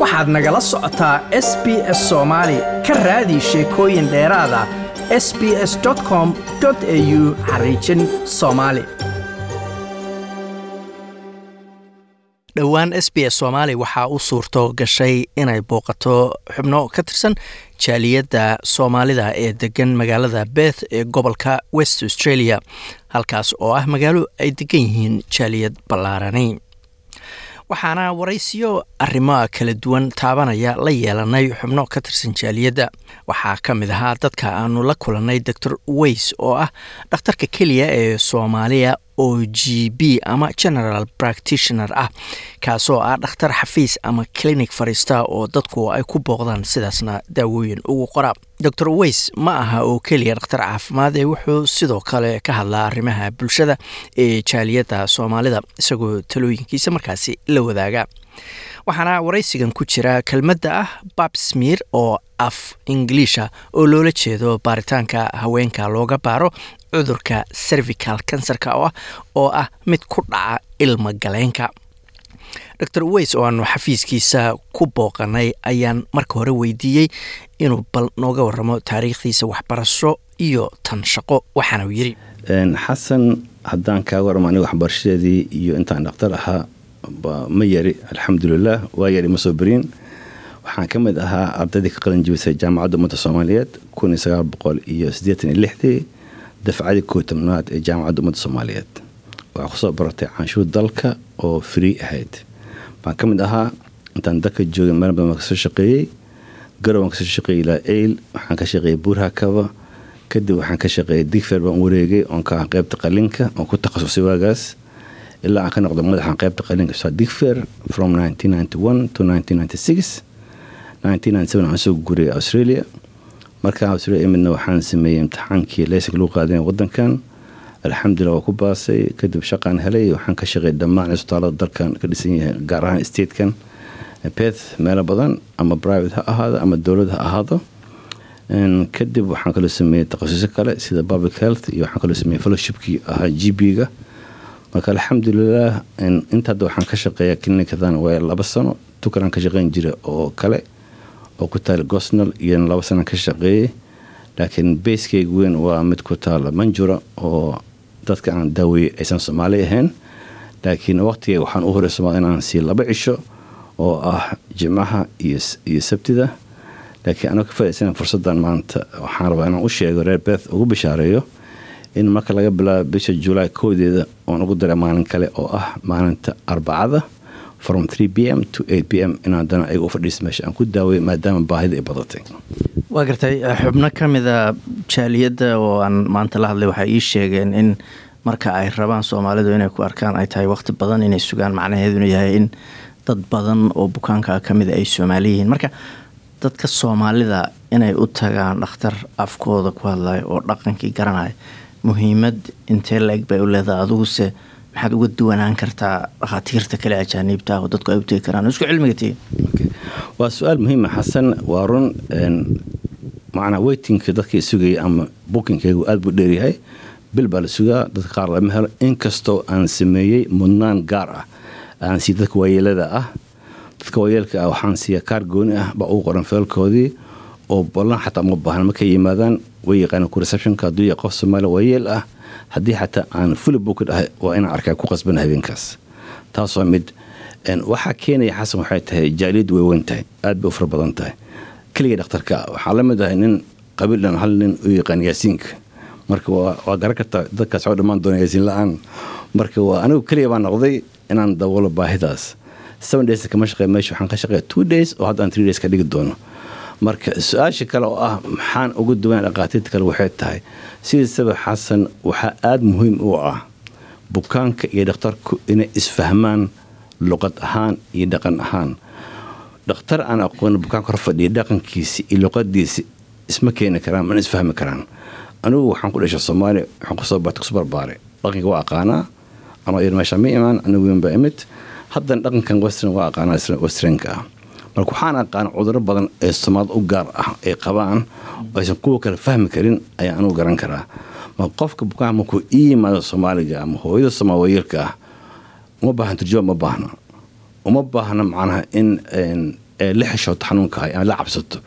waxaad nagala socotaa s b s soomaali ka raadi sheekooyin dheeraada s b s com au xariijin soomaali dhowaan s b s soomaali waxaa u suurto gashay inay booqato xubno ka tirsan jaaliyadda soomaalida ee degan magaalada beth ee gobolka west australia halkaas oo ah magaalo ay degan yihiin jaaliyad ballaarani waxaana waraysiyo arrimo kala duwan taabanaya la yeelanay xubno ka tirsan jaaliyadda. Waxaa ka mid ahaa dadka aanu la kulannay doctor weys oo ah dhakhtarka keliya ee soomaaliya oo g b ama general practitioner ah kaasoo ah dhakhtar xafiis ama clinic fariista oo dadku ay ku booqdaan sidaasna daawooyin ugu qora. Doctor weys ma aha oo keliya dhakhtar caafimaad ee wuxuu sidoo kale ka hadlaa arrimaha bulshada ee jaaliyadda soomaalida isagoo talooyinkiisa markaasi la wadaaga waxaana waraysigan ku jira kelmadda ah babsmir oo af ingiliisha oo loola jeedo baaritaanka haweenka looga baaro cudurka cervical kansarka oo ah mid ku dhaca ilma galeenka. Dor weys oo aanu xafiiskiisa ku booqanay ayaan marka hore weydiiyey inuu bal nooga waramo taariikhdiisa waxbarasho iyo tan shaqo waxaana yidhi xasan haddaan kaaga waramo aniga waxbarashadeedii iyo intaan dhakhtar ahaa ma yari alxamdulilah waa yari ma soo beriin waxaan ka mid ahaa ardaydii ka qalin jibisay jaamacadda ummadda soomaaliyeed kun iyo sagaal boqol iyo siddeetan iyo lixdii dafcadii koo tobnaad ee jaamacadda ummadda soomaaliyeed. Waxaa ku soo baratay canshuur dalka oo free ahayd. Baan ka mid ahaa intaan dalka joogay meel badan ka soo shaqeeyey garow waan ka soo shaqeeyey ilaa eyl waxaan ka shaqeeyey buurhakaba kadib waxaan ka shaqeeyey digfer baan wareegay oon ka ah qaybta qalinka oon ku takhasusay waagaas ilaa aan ka noqdo madaxan qaybta qalinka sa digfer from to soo guuriyay australia markaa australia imidna waxaan sameeyey imtixaankii leysanka lagu qaadana wadankan alxamdulilah waa ku baasay kadib shaqaan helay waxaan ka shaqeey dhammaan isbitaalada dalkan ka dhisan yahay gaar ahaan statekan beth meelo badan ama private ha ahaado ama dowlad ha ahaado kadib waxaan kaloo sameeyey takhasuso kale sida public health iyo waxaan kaloo sameeyey fellowshipkii ahaa g b-ga marka alxamdulilah inta hadda waxaan ka shaqeeya clinicadan waa laba sano tukalaan ka shaqeyn jira oo kale oo ku taala gosnal iyona laba sana ka shaqeeyey laakiin bayskeyga weyn waa mid ku taala manjura oo dadka aan daaweeyey aysan soomaali ahayn. Laakiin waqtiga waxaan u horay somaal inaan sii laba cisho oo ah jimcaha iyo sabtida. Laakiin anoo ka faaidaysan fursaddan maanta waxaan rabaa inaan u sheego reer beth ugu bishaareeyo in marka laga bilaabo bisha julaay koodeeda oon ugu daray maalin kale oo ah maalinta arbacada from b m to b m inaadana ayaga u fadhiisa meesha aan ku daaway maadaama baahida ay badatay. Waa gartay xubno ka mida jaaliyadda oo aan maanta la hadlay waxay ii sheegeen in marka ay rabaan soomaalidu inay ku arkaan ay tahay waqti badan inay sugaan macnaheeduna yahay in dad badan oo bukaanka ka mida ay soomaali yihiin. Marka dadka soomaalida inay u tagaan dhakhtar afkooda ku hadlaya oo dhaqankii garanaya muhiimad intee la-eg bay u leedahay? Adiguse maxaad uga duwanaan kartaa dhakhaatiirta kale ajaaniibta oo dadku ay u tegi karaan? Isku cilmiga tihiin waa su'aal muhiima xasan. Waa run macnaa weytinka dadkii sugayay ama bukinkeygu aada buu dheeryahay bil baa la sugaa dadka qaar lama helo. Inkastoo aan sameeyey mudnaan gaar ah aan sii dadka waayeelada ah dadka waayeelka ah waxaan siiya kaar gooni ah baa ugu qoran feelkoodii oo ballan xataa uma baahna. Markay yimaadaan way yaqaana ku receptionka hadduu yahay qof soomaaliya waayeel ah. Haddii xataa aan fuli dhahay waa inaan arkaa ku qasbana habeenkaas. Taasoo mid waxaa keenaya xasan waxay tahay jaaliyaddu way weyn tahay aad bay u fara badan tahay. Keligii dhakhtarka waxaa la mid ahay nin qabiil dhan hal nin u yaqaan yaasiinka. Marka waa garan kartaa dadkaas oo dhammaan doona yaasiin la'aan. Marka waa anigu keliya baa noqday inaan daboolo baahidaas seven days kama shaqeey meesha waxaan ka shaqeeya two days oo haddaan three days ka dhigi doono marka su'aasha kale oo ah maxaan ugu duwan dhaqaatiirta kale waxay tahay sidiisaba xasan waxaa aada muhiim u ah bukaanka iyo dhakhtarku inay isfahmaan luqad ahaan iyo dhaqan ahaan. Dhakhtar aan aqoon bukaanka hor fadhiya dhaqankiisi iyo luqadiisi isma keeni karaan mana isfahmi karaan. Anigu waxaan ku dhashay soomaaliya waxaan ku soo bartay ku soo barbaare dhaqanka waa aqaanaa anoo yar meesha ma imaan anigu weyn baa imid. Haddana dhaqankan western waa aqaanaa westernka ah marka waxaan aqaana cuduro badan ee soomaalida u gaar ah ay qabaan aysan kuwa kale fahmi karin ayaan anugu garan karaa. Ma qofka bukaan markuu ii yimaado soomaaliga ama hooyada soomaawayeelka ah uma baahna turjuma ma baahna. Uma baahna macnaha in la xishooto xanuunka hay ama la cabsato.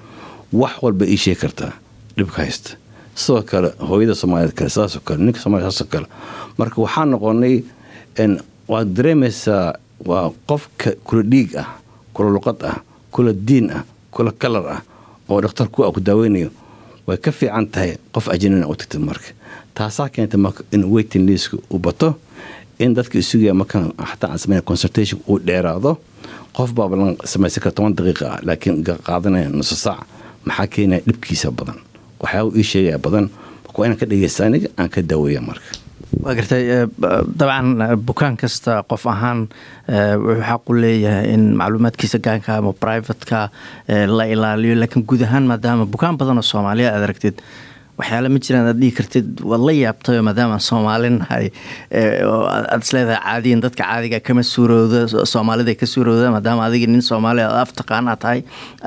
Wax walba ii sheegi kartaa dhibka haysta. Sidoo kale hooyada soomaaliyeed kale sidaasoo kale ninka soomaliya saasoo kale. Marka waxaa noqonay waad dareemaysaa waa qofka kula dhiig ah kula luqad ah kula diin ah kula kalar ah oo dhakhtar ku ku daaweynayo way ka fiican tahay qof ajnabina u tagtid marka. Taasaa keenta marka in waiting liska uu bato in dadka isugaya markaan xataa aan sameyn consultation uu dheeraado qof baa balan samaysan kara toban daqiiqa ah laakiin qaadanaya nuso saac maxaa keenaya dhibkiisa badan? Waxyaaba ii sheegaya badan waa inaan ka dhegeysta aniga aan ka daaweeya marka waa gartay dabcan bukaan kasta qof ahaan wuxuu xaq leeyahay in macluumaadkiisa gaanka ama privatka la ilaaliyo laakiin guud ahaan maadaama bukaan badan oo soomaaliya aad aragtid waxyaale ma jiraan aad dhihi kartid waad la yaabtayo maadaama aan soomaali nahay aad isleedahay caadiyan dadka caadiga kama suurowda soomaalida ka suurowda maadaama adiga nin soomaali aad af taqaanaa tahay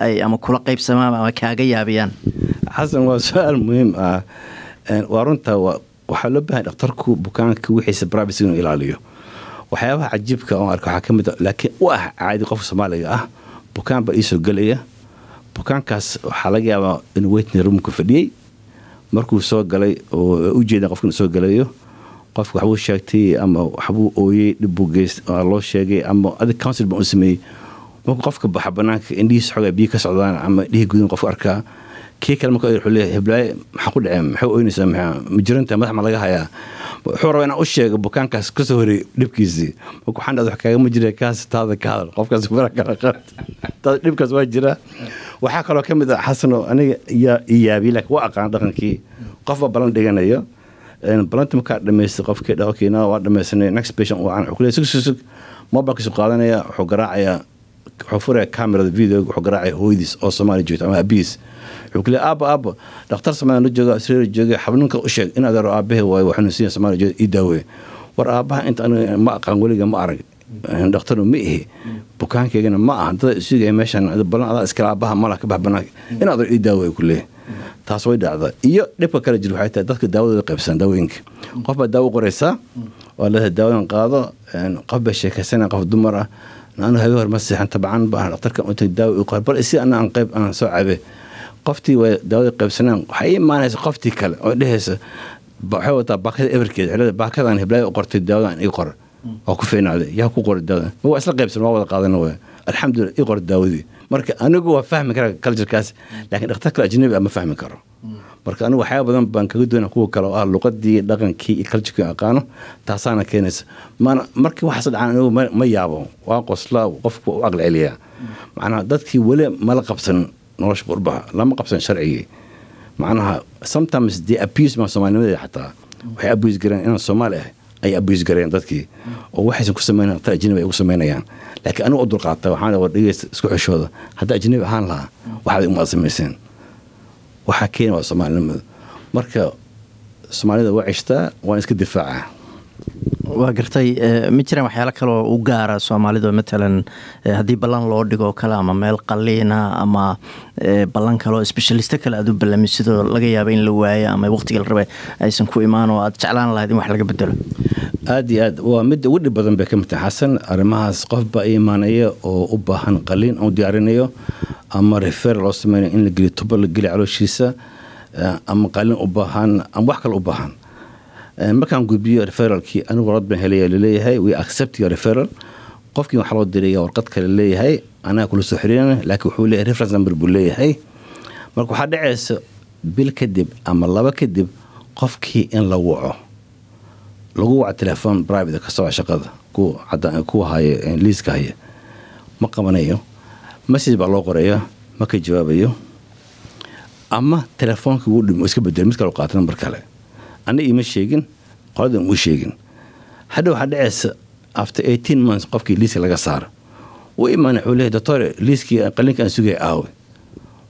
ay ama kula qaybsamaan ama kaaga yaabiyaan. Xasan waa su'aal muhiim ah. Waa runta waxaa loo bahay dhakhtarku bukaanka wixiisa privacy inuu ilaaliyo. Waxyaabaha cajiibka oon arka waxaa ka mid laakiin u ah caadi qofka soomaaliga ah bukaan baa iisoo gelaya bukaankaas waxaa laga yaabaa inuu weytni roomka fadhiyey markuu soo galay oo ujeeda qofka inuu soo galayo qofka waxbuu sheegtay ama waxbuu ooyey dhibbuu geys loo sheegay ama adig council baan u sameeyey. Markuu qofka baxa banaanka indhihiisa xoogaa biyo ka socdaan ama dhihii gudan qofka arkaa kii kale marka heblaaye maxaa ku dhaceen maxay oynaysaa maxaa? Majiranta madax ma laga hayaa? Wuxuu rabaa inaan u sheego bukaankaas ka soo dhibkiisii. Marka waxaan dhahda wax kaagama jira kaas taada ka hadal qofkaas fara kala qaad. Taada dhibkaas waa jira. Waxaa kaloo ka mid ah xasano aniga yaa i yaabiye laakiin waa aqaan dhaqankii. Qofba balan dhiganayo. Balanta markaa dhamaystay qofkii dhawkiina waa dhamaysanay next patient waa wuxuu leeyahay sug sug mobilkiisu qaadanaya wuxuu garaacayaa wuxuu furaya camerada video wuxuu garaacaya hooyadiis oo soomaali joogta ama abiis leeyahay aaba aaba dhakhtar soomaaliya la jooga israel jooga xabninka u sheeg in adeero aabahe waayo waxaanu siiya soomaaliya jooga ii daaweeye. War aabaha inta aniga ma aqaan weliga ma arag. Dhakhtaru ma ihi. Bukaankaygana ma aha. Dada isugaya meeshan balan adaa iskale aabaha mala ka bax banaanka in ii daaweeye ku leeyahay. Taas way dhacda iyo dhibka kale jir waxay tahay dadka daawadooda qaybsan daawooyinka qof baa daawo qoraysaa waa leedahay daawadan qaado qof baa sheekaysanaya qof dumar ah. Anu habe hor ma seexan tabcan baa dhakhtarka utay daawo qor bal si ana aan qayb aan soo cabe qoftii way daawada qaybsanaan. Waxay imaanaysa qoftii kale oo dhehaysa waxay wataa baakada eberkeeda xilada baakadan hiblaayo qortay daawadan ii qor. Waa ku fiicnaaday yaa ku qoray daawada ma waa isla qaybsan waa wada qaadana waay alxamdulilah ii qor daawadii marka anigu waa fahmi karaa culturekaas laakiin dhakhtar kale ajnabi ah ma fahmi karo. Marka anigu waxyaaba badan baan kaga doona kuwa kale oo ah luqadii dhaqankii iyo aqaano taasaana keenaysa. Mana markii waxaas dhacaan anigu ma yaabo waa qoslaa qofku u aqli celiyaa macnaha dadkii weli mala qabsan nolosha qurbaha lama qabsan sharcigii macnaha sometimes dee abuse ma soomaalinimadeeda xataa waxay abuse gareen inaan soomaali ah ay abuse gareen dadkii oo waxaysan ku samaynayan ta ajnabi ay ugu samaynayaan laakiin anigu u dulqaata waxaan war dhegeysta isku xishooda haddaa ajnabi ahaan lahaa waxaad umaad samayseen waxaa keena waa soomaalinimada marka soomaalida waa ceshtaa waa gartay ma jiraan waxyaalo kaleoo u gaara soomaalida matalan haddii ballan loo dhigo kale ama meel qaliina ama ballan kaleoo specialisto kale aad u ballamisidoo laga yaaba in la waayo ama waqtiga la rabay aysan ku imaan oo aad jeclaan lahayd in wax laga bedelo aada iyo aad. Waa midda ugu dhib badan bay ka mid xasan arrimahaas qof baa i imaanaya oo u baahan qaliin oo diyaarinayo ama refer loo sameynayo in la geliyo tubo la geliyo calooshiisa ama qaliin u baahan ama wax kale u baahan markaan gudbiyo referalkii anigu warad baan helaya la leeyahay we accept your referal qofkii waxaa loo diraya warqad kale leeyahay anaga kula soo xiriirana laakiin wuxuu leeyahay reference number buu leeyahay. Marka waxaa dhacaysa bil kadib ama laba kadib qofkii in la waco lagu waco telefoon private ka soo shaqada kuwa haya liiska haya ma qabanayo message baa loo qoraya ma ka jawaabayo ama telefoonkii wuu dhimo iska bedelo mid kale qaata nambar kale ana iima sheegin qoladan uma sheegin. Hadha waxaa dhacaysa after eighteen months qofkii liiska laga saaro. U imaana wuxuu leeyahay doctore liiskii qaliinka aan sugaya aawe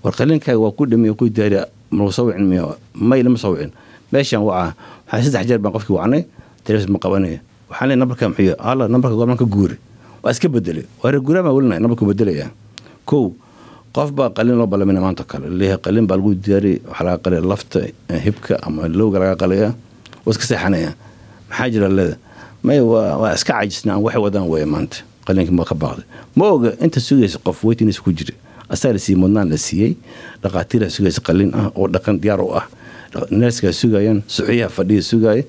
war qaliinkaaga waa ku dhamiy ku daariya magu soo wicin miyo may lama soo wicin. Meeshaan wacaa waxaa saddex jeer baan qofkii wacnay telefoon ma qabanaya. Waxaan leeyahay nambarka muxuu alla nambarka goormaan ka guuri. Waa iska bedelay waa reer guuraa baa welinaya nambarku bedelaya kow qof baa qaliin loo ballamina maanta kale. Leeyahay qaliin baa lagu diyaariyay waxaa laga qalaya lafta hibka ama lowga laga qalaya. Waa iska seexanaya. Maxaa jira leeda? May waa iska caajisna aan waxay wadaan weeye maanta. Qaliinka ma ka baaqday. Ma inta sugaysa qof weytinis ku jira. Asaga la siiyey mudnaan la siiyey. Dhaqaatiiraa sugaysa qalin ah oo dhaqan diyaar u ah. Nerskaa sugayaan suxuyaha fadhiya sugaya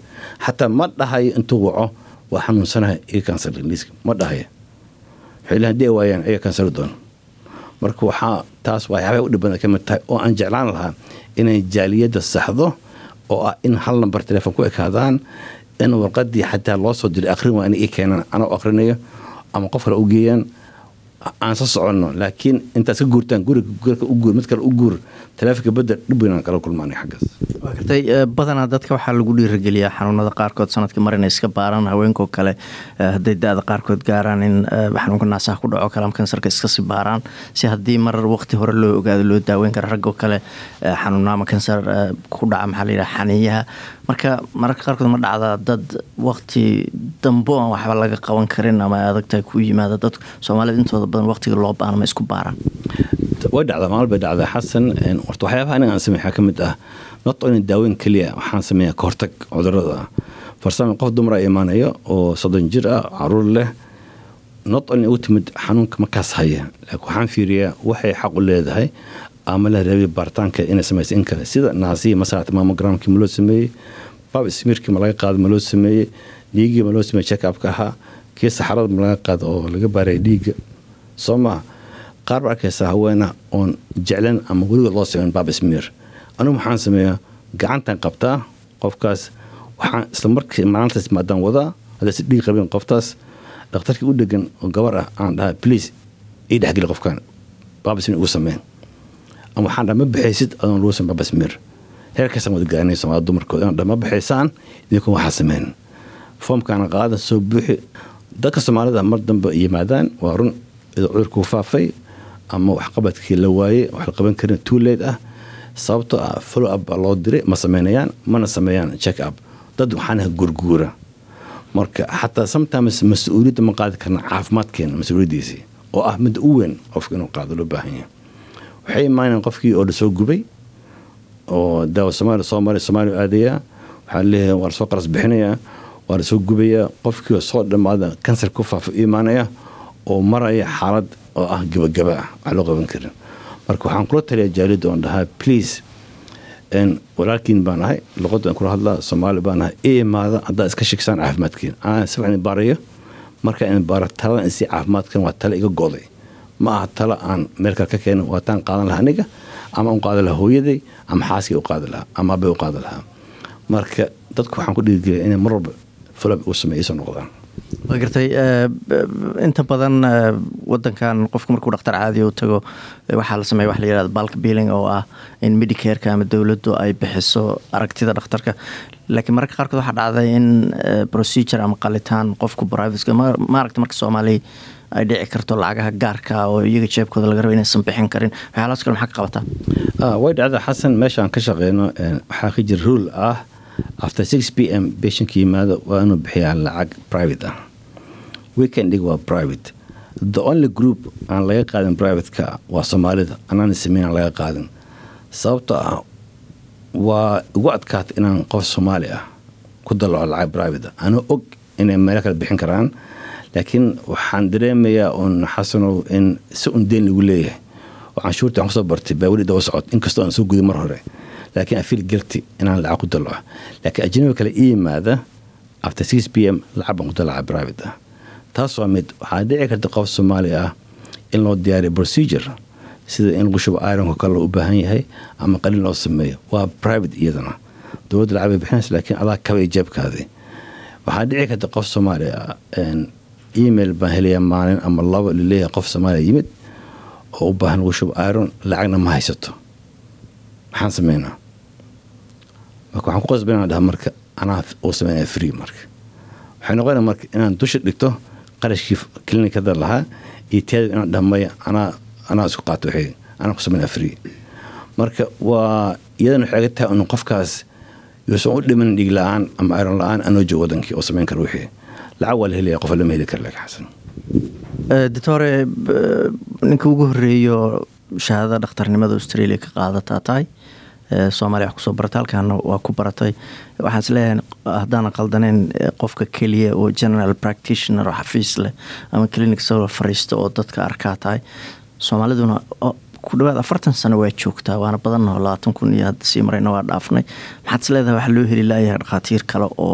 xataa ma dhahayo intuu waco waa xanuunsanaha iga kansarka liiska. Ma dhahayo. Waxay ay waayaan iga kansari doono marka waxaa taas waxyaabay u dhibana ka mid tahay oo aan jeclaan lahaa inay jaaliyadda saxdo oo ah in hal nambar telefoon ku ekaadaan in warqadii xataa loo soo diray akhrin waa inay ii keenaan anoo akhrinayo ama qof kale u geeyaan aan sa soconno laakiin intaas ka guurtaan guriga u guur mid kale u guur taleefonka bedel dhib weynaan kala kulmaanay xaggaas. Waa gartay badanaa dadka waxaa lagu dhiirageliyaa xanuunada qaarkood sannadkii mar inay iska baaraan haweenkoo kale hadday da-da qaarkood gaaraan in xanuunka naasaha ku dhaco kale ama kansarka iskasii baaraan. Si haddii mar waqti hore loo ogaado loo daaweyn kara raggoo kale xanuuna ama kansar ku dhaca maxaa layidhaha xaniiyaha marka mararka qaarkood ma dhacdaa dad waqti dambo aan waxba laga qaban karin ama adagtahay ku yimaada dadku soomaalida intooda badan waqtiga loo baana ma isku baaraan way dhacdaa maal bay dhacdaa. Xasan horta waxyaabaha aniga aan sameey waxaa ka mid ah daaweyn keliya waxaan sameeyaa kahortag cudurrada farsamo qof dumara imaanaya oo soddon jir ah carruur leh not only u timid xanuunka markaas haya laakiin waxaan fiiriyaa waxay xaq u leedahay ama la raabay baaritaanka inay samaysa in kale. Sida naasiya masalata mamogramkii ma sameeyey? Bab smirkii ma qaado ma sameeyey? Dhiiggii ma loo sameeyey? Check upka ahaa. Kii saxarada ma qaado oo laga baaray dhiigga soo maa qaar ba arkaysaa haweena oon jeclan ama weligood loo sameyn bab smir anigu maxaan sameeyaa? Gacantan qabtaa qofkaas. Waxaan isla maalintaas maadaan wadaa haddays dhiig qabeen qoftaas dhakhtarkii u dhegan oo gabar ah aan dhahaa please ii dhexgeli qofkan bab smir ugu sameyn waxaan dhaha ma baxaysid adoon lagu sameyn bab smir heerkaasaan wada garanay soomaalida dumarkooda inaan dhaha ma baxaysaan idinkuon waxaa sameyn. Foomkaana qaadan soo buuxi. Dadka soomaalida mar dambe yimaadaan waa run cudurkuu faafay ama waxqabadkii la waayey wax la qaban karin tuuleyd ah. Sababtoo ah follow up loo diray ma sameynayaan mana sameeyaan check up. Dad waxaanaha gurguura. Marka xataa sometimes mas'uuliyadda ma qaadi karna caafimaadkeena mas'uuliyaddiisii oo ah midda u weyn qofka inuu qaado loo baahan yahay waxay imaanayaan qofkii oo la soo gubay oo daawa soomaaliya soomaaliya soomaaliya aadayaa waxaa leeyahay waa la soo qaras bixinayaa waa la soo gubayaa qofkii oo soo dhammaada kansar ku faafa u imaanaya oo maraya xaalad oo ah gabagaba ah wax loo qaban karin marka waxaan kula taliyaa jaalida oon dhahaa please. Walaalkiin baan ahay luqadda aan kula hadlaa soomaali baan ahay. I imaada haddaad iska shigsaan caafimaadkiin. Aan si fiican baarayo marka in baaro talada in si caafimaadkan waa tale iga goday ma aha talo aan meel kale ka keenin waa taan qaadan lahaa aniga ama u qaada lahaa hooyaday ama xaaskii u qaadi lahaa ama abbay u qaadi lahaa. Marka dadku waxaan ku dhiirigeliya inay mar walba fulab u sameeya soo noqdaan. Waa gartay inta badan wadankan qofku markuu dhakhtar caadiya u tago waxaa la sameeya wax la yihahda balk billing oo ah in medicareka ama dowladdu ay bixiso aragtida dhakhtarka. Laakiin mararka qaarkood waxaa dhacday in procedure ama qalitaan qofku privateka maaragta marka soomaaliya ay dhici karto lacagaha gaarka oo iyaga jeebkooda laga raba inaysan bixin karin. Waxyaalaas kale maxaa ka qabataa way dhacda xasan. Meeshaan ka shaqeyno waxaa ka jira rule ah after six p m beshanka yimaado waa inuu bixiyaa lacag private ah. Weekendig waa private. The only group aan laga qaadin privateka waa soomaalida. Anaan sameyn laga qaadin. Sababtoo ah waa igu adkaata inaan qof soomaali ah ku dalaco lacag private anoo og inay meelo kale bixin karaan laakiin waxaan dareemayaa un xasanow in si un lagu leeyahay. Oo canshuurta waxaan ku soo bartay baa weli daba socod. Inkastoo aan soo guday mar hore. Laakiin afiil gelti inaan lacag ku dalaco laakiin ajnabi kale ii yimaada after six p m lacag baan ku dalaca private ah. Taas waa mid waxaa dhici karta qof soomaali ah in loo diyaariyo procedure sida in lagu shubo ironka kale u baahan yahay ama qalin loo sameeyo. Waa private iyadana. Dowladda lacag bay bixinaysa laakiin adaa kaba ijaabkaadii waxaa dhici karta qof soomaali ah email baan helayaa maalin ama labo la leeyahay qof soomaaliya yimid oo u baahan lagu shubo iron lacagna ma haysato. Maxaan sameynaa? Marka waxaan ku qasbanaa dhaha marka anaa uu sameynaya free marka. Waxay noqonaya marka inaan dusha dhigto qarashkii klinikada lahaa iyo teeda inaan dhamaya anaa anaa isku qaato anaa ku sameynaya free. Marka waa iyadana waxay ga tahay in qofkaas yuusan u dhiman dhiig la'aan ama iron la'aan anoo joogo wadankii oo sameyn kara wixii lacag la helaya qof lama heli kara laakiin xasan doctore ninka ugu horeeyo shahaadada dhakhtarnimada australia ka qaadataa tahay soomaaliya wax ku soo baratay halkaana waa ku baratay waxaan is leeyahay haddaanan qaldaneyn qofka keliya oo general practitioner oo xafiis leh ama clinic soo fariista oo dadka arkaa tahay soomaaliduna ku dhawaad afartan sano waa joogtaa waana badannaho labaatan kun iyo hadda sii marayna waa dhaafnay maxaad is leedahay waxaa loo heli laayahay dhakhaatiir kale oo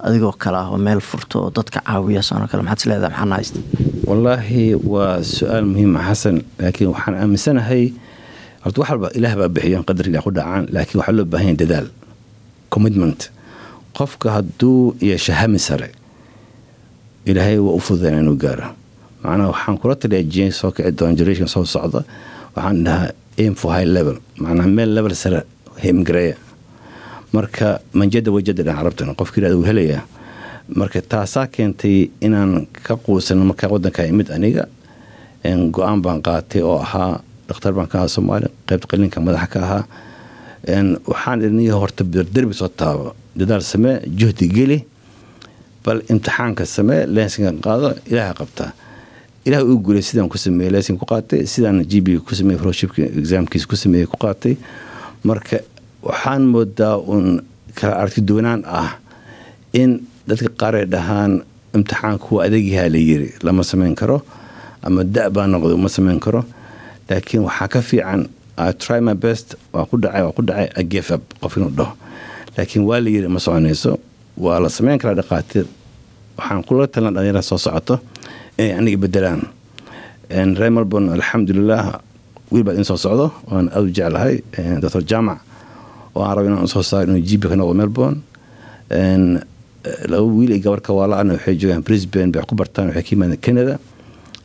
adigoo kale ah oo meel furto oo dadka caawiya saanoo kale maxaad is leedahay maxaana haysta wallaahi waa su'aal muhiima xasan. Laakiin waxaan aaminsanahay horta wax walba ilaah baa bixiyan qadar ku dhacaan laakiin waxaa loo baahan yahay dadaal commitment. Qofka hadduu yeesho hami sare ilaahay waa u fududayn inuu gaaro. Macnaha waxaan kula taliyaa soo kici doona generation soo socda waxaan dhahaa aim for high level macnaha meel level sare himgareeya marka manjada wajada dhan carabtan qofka yirahda wuu helayaa marka taasaa keentay inaan ka quusan markaa wadanka imid aniga go'aan baan qaatay oo ahaa dhakhtar baan ka ahaa soomaaliya qaybta qalinka madaxa ka ahaa. Waxaan idiniyo horta derbi soo taabo. Dadaal samee juhdi geli bal imtixaanka samee lensinka qaado ilaaha qabtaa ilaah uu guulay sidaan ku sameeyey lensin ku qaatay sidaan g b ku sameeyey fellowshipka exaamkiisa ku sameeyey ku qaatay. Marka waxaan moodaa uun kala aragti duwanaan ah in dadka qaar ay dhahaan imtixaanku waa adagyahaa la yiri lama samayn karo ama da baa noqday uma samayn karo. Laakiin waxaa ka fiican try my best waa ku dhacay waa ku dhacay agef up qof inuu dhaho. Laakiin waa la yiri ma soconayso waa la samayn karaa dhaqaatiir. Waxaan kula talan dhalinyarada soo socoto inay aniga bedelaan reer alxamdulilah wiil baa idin soo socdo waan aad u jeclahay doctor jaamac oo aan raba inaan u soo saaro inuu gb ka noqdo melbourne laba wiil iyo gabar kawaala-ana waxay joogaan brisbane bay wax ku bartaan waxay ka yimaadeen canada.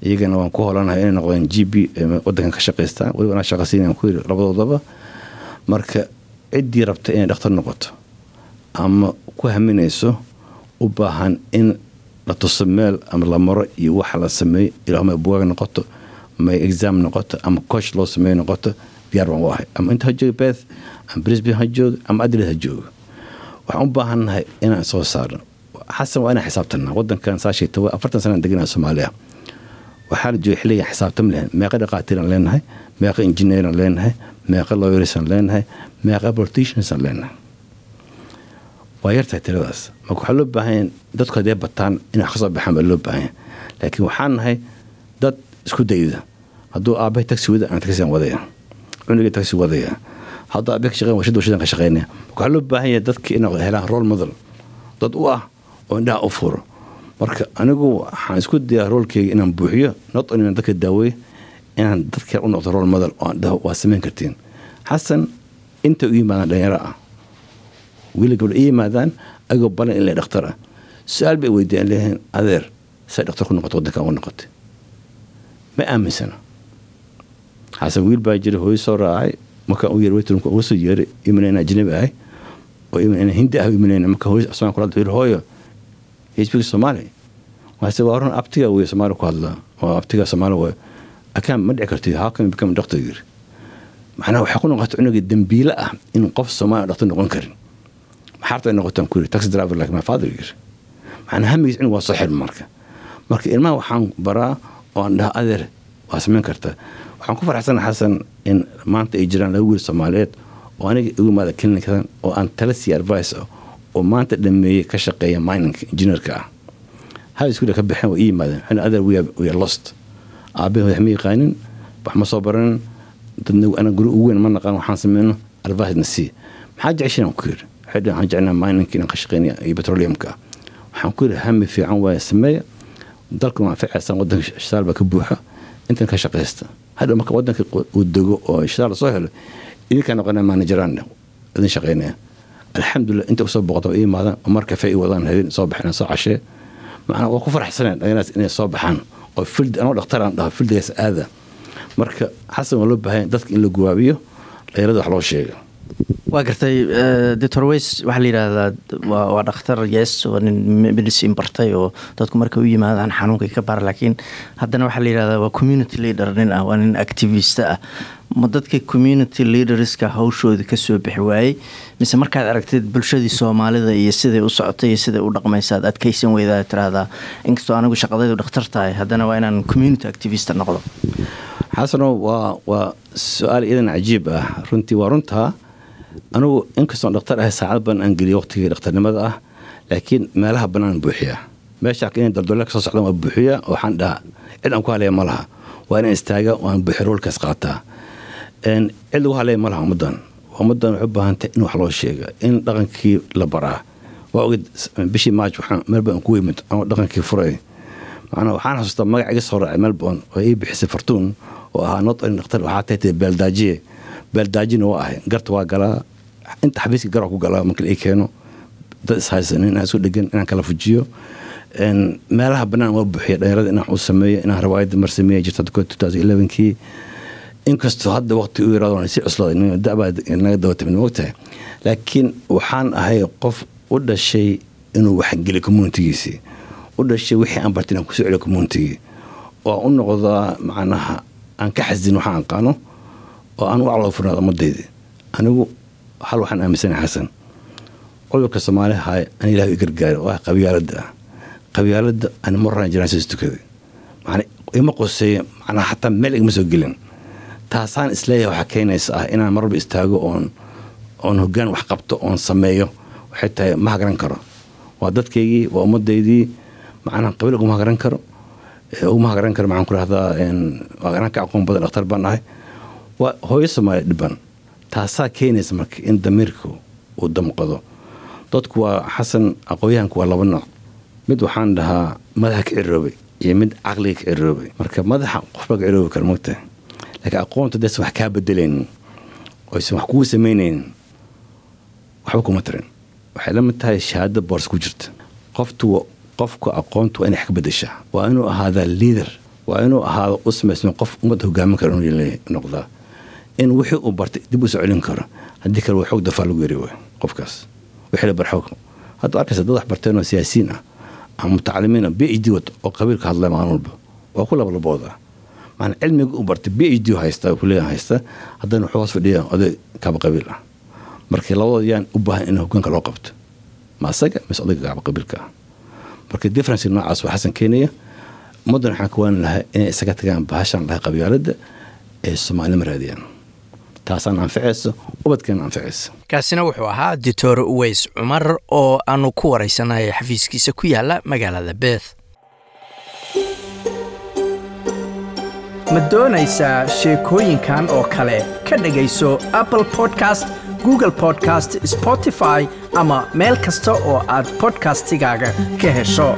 Iyagana waan ku holanahay inay noqdeen g b wadankan ka shaqaystaan. Weliba anaa shaqasiinaan ku yiri labadoodaba. Marka ciddii rabta inay dhakhtar noqoto ama ku haminayso u baahan in la tuso meel ama la iyo waxa la sameeyo ilaa bugaag noqoto may exam noqoto ama coach loo sameeyo noqoto diyaar baan u ahay. Ama inta ha joogo beth ama brisbane ha joogo ama adelaide ha joogo waxaan u baahannahay inaan soo saarno. Xasan waa inaan xisaabtanaa wadankan saasheeta afartan sanaan deganaa soomaaliya. Waxaa la jooga xilligan xisaabtam lehen meeqa dhaqaatiiraan leenahay meeqa injineeraan leenahay meeqa lawyersaan leenahay meeqa politiciansaan leenahay. Waa yartahay tiradaas. Marka waxaa loo baahanya dadku haddee bataan inay wax baxaan baa loo baahanya laakiin waxaan nahay dad isku dayda. Hadduu aabbahay tagsi wada aan tagsigan wadaya. Cunugii tagsi wadaya hadduu aabbahay ka shaqeyn washada washadan ka shaqeynaya. Waxaa loo baahan yahay dadki inay helaan role model dad u ah oo indhaha u furo. Marka anigu waxaan isku dayaa roolkeyga inaan buuxiyo not only inaan dadka daaweey inaan dadka u noqdo role model oo aan waa samayn kartiin. Xasan inta u yimaadaan dhalinyaro ah wiila gabdha i yimaadaan agoo balan in la dhakhtar ah. Su'aal bay weydiiyaan leeyihiin adeer say dhakhtar ku noqotay waddankan u noqotay ma aaminsana? Xasan wiil baa jira hooyo soo raacay markaan u yeer waytrumka uga soo yeeray imana in ajnabi ahay oo imana hindi ah imanayna marka hooyo asmaan kula hadla hooyo hsbig soomaali waase waa run abtiga wey soomaali ku hadlaa oo abtiga soomaali way akaan ma dhici kartid how can become doctor yiri. Macnaha waxaa ku noqota cunuga dembiile ah in qof soomaali dhaktar noqon karin. Maxaarta ay noqotaan ku taxi driver like my father yiri. Macnaha hamigiis cunug waa soo xirma marka. Marka ilmaha waxaan baraa oo aan dhaha adeer waa samayn kartaa waxaan ku faraxsana xasan in maanta ay jiraan laba wiil soomaaliyeed oo aniga igu imaada clinicadan oo aan tala siiya advice oo maanta dhameeyey ka shaqeeya mininka engineerka. Ah hal iskuula ka baxeen waa ii yimaadeen xina adeer we are lost. Aabbahe wax ma yaqaanin wax ma soo baranin? Dadna ana guri ugu weyn ma naqaan waxaan sameyno advice na sii. Maxaa jeceshin aan ku yiri waxay waxaan jecnaa mininka inaan ka shaqeynaya iyo petroleumka. Waxaan ku yiri hami fiican waaye sameeya. Dalka waan ficaysan wadanka shidaal baa ka buuxa. Intan ka shaqaysta hadha marka wadanka uu dego oo shidaal soo helo idinkaa noqonaa manageraan idin shaqeynaya alxamdulilah inta u soo boqda ii imaadaan mar kafe i wadaan habeen soo baxeen soo cashee macnaa waa ku faraxsaneen dhalinyaraas inay soo baxaan oo fild anoo dhakhtaraan dhaho fildigaas aada marka xasan waa loo baahanya dadka in la guwaabiyo dhalinyarada wax loo sheega waa gartay doctor weys waxaa la yidhaahdaa waa dhakhtar yes oo nin medicine bartay oo dadku markay u yimaadaan xanuunkay ka bara laakiin haddana waxaa la yidhahdaa waa community leader nin ah waa nin activist ah. Ma dadka community leaderska hawshooda ka soo bixi waayey? Mise markaad aragtid bulshadii soomaalida iyo siday u socotay iyo siday u dhaqmaysaad adkaysan weydaa tiraahdaa inkastoo anigu shaqadaydu dhakhtar tahay haddana waa inaan community activist noqdo. Xasano waa waa su'aal idan cajiib ah. Runtii waa runtaa anugu inkastoon dhakhtar ahay saacad badan aan geliyo waqtigii dhakhtarnimada ah laakiin meelaha bannaan buuxiya meesha in daldole ka soo socdaan waa buuxiya waxaan dhahaa cid aan ku halaya ma waa inaan istaaga waan buuxi roolkaas qaataa. Cid lagu haleeya ma laha ummaddan ummaddan waxay in wax loo sheega in dhaqankii la baraa. Waa oged bishii maaj waxaan melbourne ku yimid anoo dhaqankii furay. Macnaa waxaan xasuustaa magac iga soo raacay melbourne oo ii bixisay fartuun oo ahaa not dhakhtar waxaa tahay beeldaajiye beeldaajina waa ahay garta waa galaa. Inta xafiiska garaa ku galaa marka ii keeno dad ishaysan inaan isu dhegan inaan kala fujiyo. Meelaha bannaan waa buuxiya dhalinyarada inaan u sameeyo inaan rawaayadda mar sameeya jirta kii. Inkastoo hadda waqti u yaraado si cuslaaday dabaa naga daba timid mogtahay laakiin waxaan ahay qof u dhashay inuu waxgeliyo communitigiisii u dhashay wixii aan bartay inaan ku soo celiyo communitigii oo u noqdaa macnaha aan ka xasdin waxaan aqaano oo aan u calow furnaado ummadaydi anigu hal waxaan aaminsanahay xasan. Cudurka soomaali haay an ilah i oo ah qabyaaladda. Ah qabyaaladda ani marraan janaasas tukaday ima qoseeya macnaha xataa meel igama soo gelin. Taasaan is leeyahay waxaa keenaysa ah inaan marwalba istaago oon oon hoggaan wax qabto oon sameeyo. Waxay tahay ma hagaran karo. Waa dadkaygii waa ummadaydii macnaha qabiil uguma hagaran karo. Uguma hagaran karo maxaan ku rahdaa anaan aqoon badan dhakhtar baan ahay hooyo soomaaliya dhiban. Taasaa keenaysa marka in damiirku uu damqado. Dadku waa xasan aqoonyahanku waa laba nooc. Mid waxaan dhahaa madaxa ka ciroobay iyo mid caqliga ka ciroobay marka madaxa qofbaa ka ciroobi kara mogtahay laakiin aqoonta daysan wax kaa bedelaynin oysan wax kugu samaynaynin waxba kuma tarin waxay la tahay shahaado boors ku jirta. Qoftu qofka aqoontu waa inay wax ka bedeshaa waa inuu ahaadaa liader waa inuu ahaado u samaysma qof ummadda hogaamin kara inuu noqdaa in wixii uu bartay dib u soo celin karo. Haddii kale waa xoog dafaa lagu yari waay qofkaas. Wixii la barxoog hadda arkaysa dad wax barteen oo siyaasiyiin ah ama mutacalimiin ah b h d wato oo qabiilka hadlaya maalin walba. Waa ku labalabooda maana cilmiga u bartay b h d haysta kuleeyan haysta haddana wuxuu hoos fadhiya oday kaba qabiil ah. Markii labadooda yaan u baahan in hogaanka loo qabto. Ma asaga mise odayga kaba qabiilka ah. Marka difference noocaas waa xasan keenaya. Ummaddan waxaan ka waani lahaa inay isaga tagaan bahashan lahay qabyaaladda ee soomaalima raadiyaan taasaan anficayso ubadkeena anficaysa kaasina wuxuu ahaa doctor uweys cumar oo aanu ku waraysanay xafiiskiisa ku yaalla magaalada beeth ma doonaysaa sheekooyinkan oo kale? Ka dhegayso apple podcast google podcast spotify ama meel kasta oo aad bodkastigaaga ka hesho